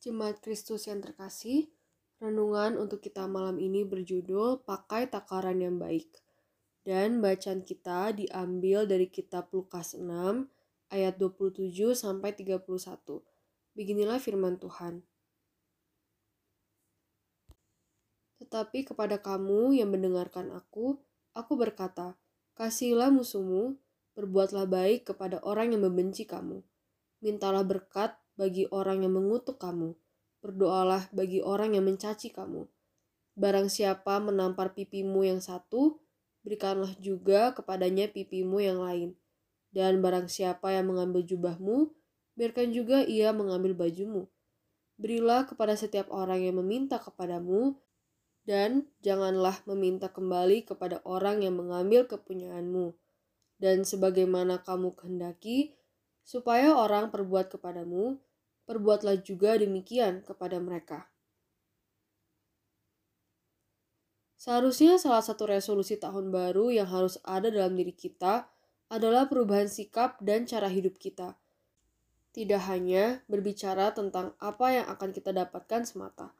Jemaat Kristus yang terkasih, renungan untuk kita malam ini berjudul Pakai Takaran yang Baik. Dan bacaan kita diambil dari kitab Lukas 6 ayat 27 sampai 31. Beginilah firman Tuhan. Tetapi kepada kamu yang mendengarkan aku, aku berkata, kasihilah musuhmu, berbuatlah baik kepada orang yang membenci kamu. Mintalah berkat bagi orang yang mengutuk kamu. Berdoalah bagi orang yang mencaci kamu. Barang siapa menampar pipimu yang satu, berikanlah juga kepadanya pipimu yang lain. Dan barang siapa yang mengambil jubahmu, biarkan juga ia mengambil bajumu. Berilah kepada setiap orang yang meminta kepadamu, dan janganlah meminta kembali kepada orang yang mengambil kepunyaanmu. Dan sebagaimana kamu kehendaki, supaya orang perbuat kepadamu, perbuatlah juga demikian kepada mereka. Seharusnya salah satu resolusi tahun baru yang harus ada dalam diri kita adalah perubahan sikap dan cara hidup kita. Tidak hanya berbicara tentang apa yang akan kita dapatkan semata.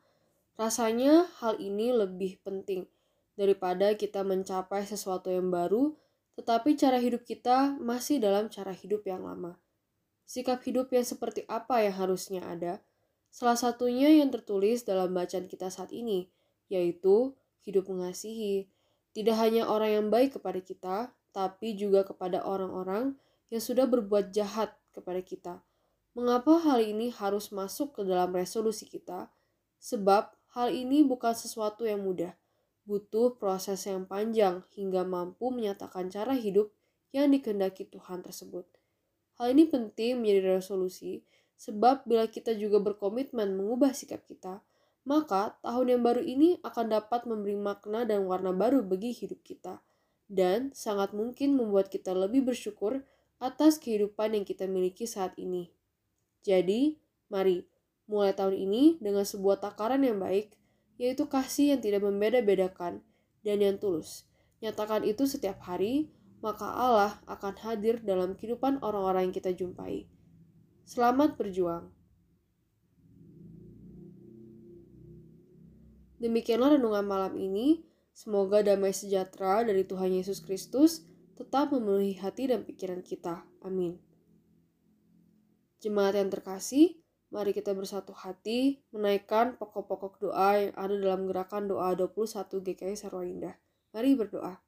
Rasanya hal ini lebih penting daripada kita mencapai sesuatu yang baru, tetapi cara hidup kita masih dalam cara hidup yang lama sikap hidup yang seperti apa yang harusnya ada. Salah satunya yang tertulis dalam bacaan kita saat ini, yaitu hidup mengasihi. Tidak hanya orang yang baik kepada kita, tapi juga kepada orang-orang yang sudah berbuat jahat kepada kita. Mengapa hal ini harus masuk ke dalam resolusi kita? Sebab hal ini bukan sesuatu yang mudah, butuh proses yang panjang hingga mampu menyatakan cara hidup yang dikehendaki Tuhan tersebut. Hal ini penting menjadi resolusi, sebab bila kita juga berkomitmen mengubah sikap kita, maka tahun yang baru ini akan dapat memberi makna dan warna baru bagi hidup kita, dan sangat mungkin membuat kita lebih bersyukur atas kehidupan yang kita miliki saat ini. Jadi, mari mulai tahun ini dengan sebuah takaran yang baik, yaitu kasih yang tidak membeda-bedakan dan yang tulus. Nyatakan itu setiap hari, maka Allah akan hadir dalam kehidupan orang-orang yang kita jumpai. Selamat berjuang. Demikianlah renungan malam ini. Semoga damai sejahtera dari Tuhan Yesus Kristus tetap memenuhi hati dan pikiran kita. Amin. Jemaat yang terkasih, mari kita bersatu hati menaikkan pokok-pokok doa yang ada dalam gerakan doa 21 GKI Sarwa Indah. Mari berdoa.